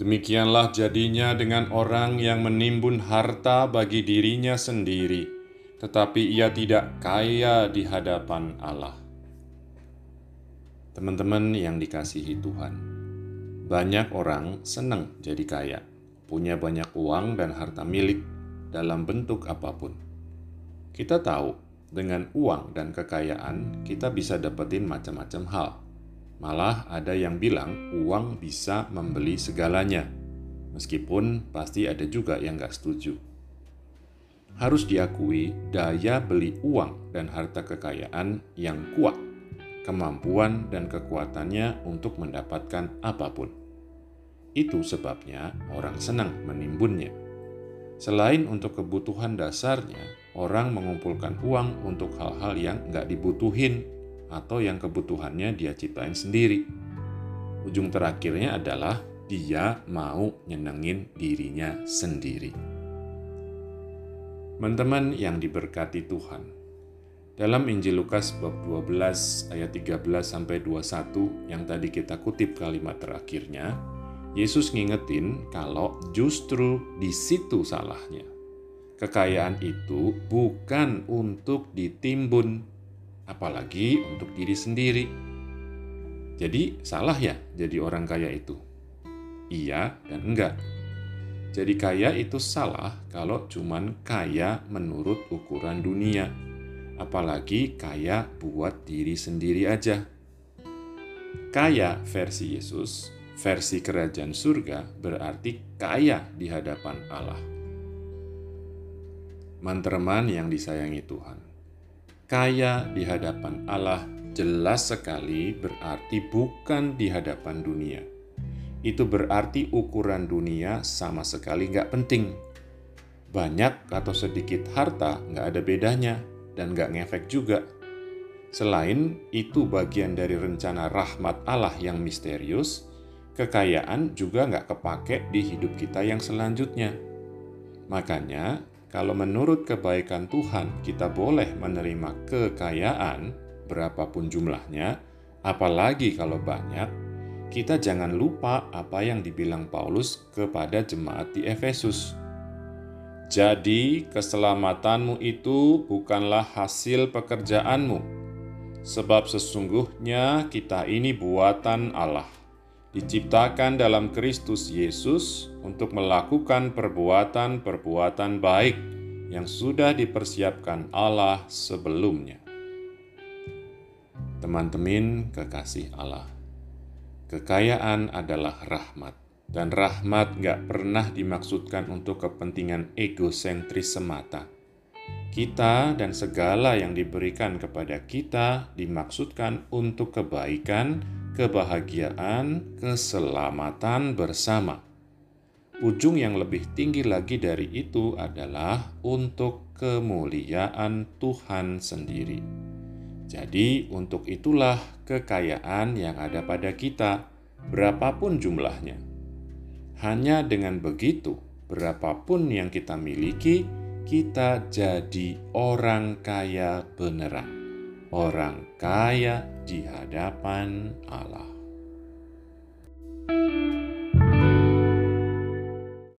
Demikianlah jadinya dengan orang yang menimbun harta bagi dirinya sendiri, tetapi ia tidak kaya di hadapan Allah. Teman-teman yang dikasihi Tuhan, banyak orang senang jadi kaya, punya banyak uang dan harta milik dalam bentuk apa pun. Kita tahu, dengan uang dan kekayaan kita bisa dapetin macam-macam hal Malah ada yang bilang uang bisa membeli segalanya, meskipun pasti ada juga yang gak setuju. Harus diakui daya beli uang dan harta kekayaan yang kuat, kemampuan dan kekuatannya untuk mendapatkan apa pun. Itu sebabnya orang senang menimbunnya. Selain untuk kebutuhan dasarnya, orang mengumpulkan uang untuk hal-hal yang nggak dibutuhin atau yang kebutuhannya dia ciptain sendiri. Ujung terakhirnya adalah dia mau nyenengin dirinya sendiri. Teman-teman yang diberkati Tuhan, dalam Injil Lukas bab 12 ayat 13 sampai 21 yang tadi kita kutip kalimat terakhirnya, Yesus ngingetin kalau justru di situ salahnya. Kekayaan itu bukan untuk ditimbun, apalagi untuk diri sendiri. Jadi, salah ya jadi orang kaya itu? Iya dan enggak. Jadi kaya itu salah kalau cuman kaya menurut ukuran dunia. Apalagi kaya buat diri sendiri aja. Kaya versi Yesus, versi kerajaan surga berarti kaya di hadapan Allah. Mantereman yang disayangi Tuhan kaya di hadapan Allah jelas sekali berarti bukan di hadapan dunia. Itu berarti ukuran dunia sama sekali nggak penting. Banyak atau sedikit harta nggak ada bedanya dan nggak ngefek juga. Selain itu bagian dari rencana rahmat Allah yang misterius, kekayaan juga nggak kepake di hidup kita yang selanjutnya. Makanya kalau menurut kebaikan Tuhan kita boleh menerima kekayaan, berapapun jumlahnya, apalagi kalau banyak, kita jangan lupa apa yang dibilang Paulus kepada jemaat di Efesus. Jadi, keselamatanmu itu bukanlah hasil pekerjaanmu, sebab sesungguhnya kita ini buatan Allah diciptakan dalam Kristus Yesus untuk melakukan perbuatan-perbuatan baik yang sudah dipersiapkan Allah sebelumnya. Teman-teman kekasih Allah, kekayaan adalah rahmat, dan rahmat gak pernah dimaksudkan untuk kepentingan egosentris semata. Kita dan segala yang diberikan kepada kita dimaksudkan untuk kebaikan, kebahagiaan, keselamatan bersama. Ujung yang lebih tinggi lagi dari itu adalah untuk kemuliaan Tuhan sendiri. Jadi, untuk itulah kekayaan yang ada pada kita, berapapun jumlahnya. Hanya dengan begitu, berapapun yang kita miliki, kita jadi orang kaya beneran, orang kaya di hadapan Allah. thank you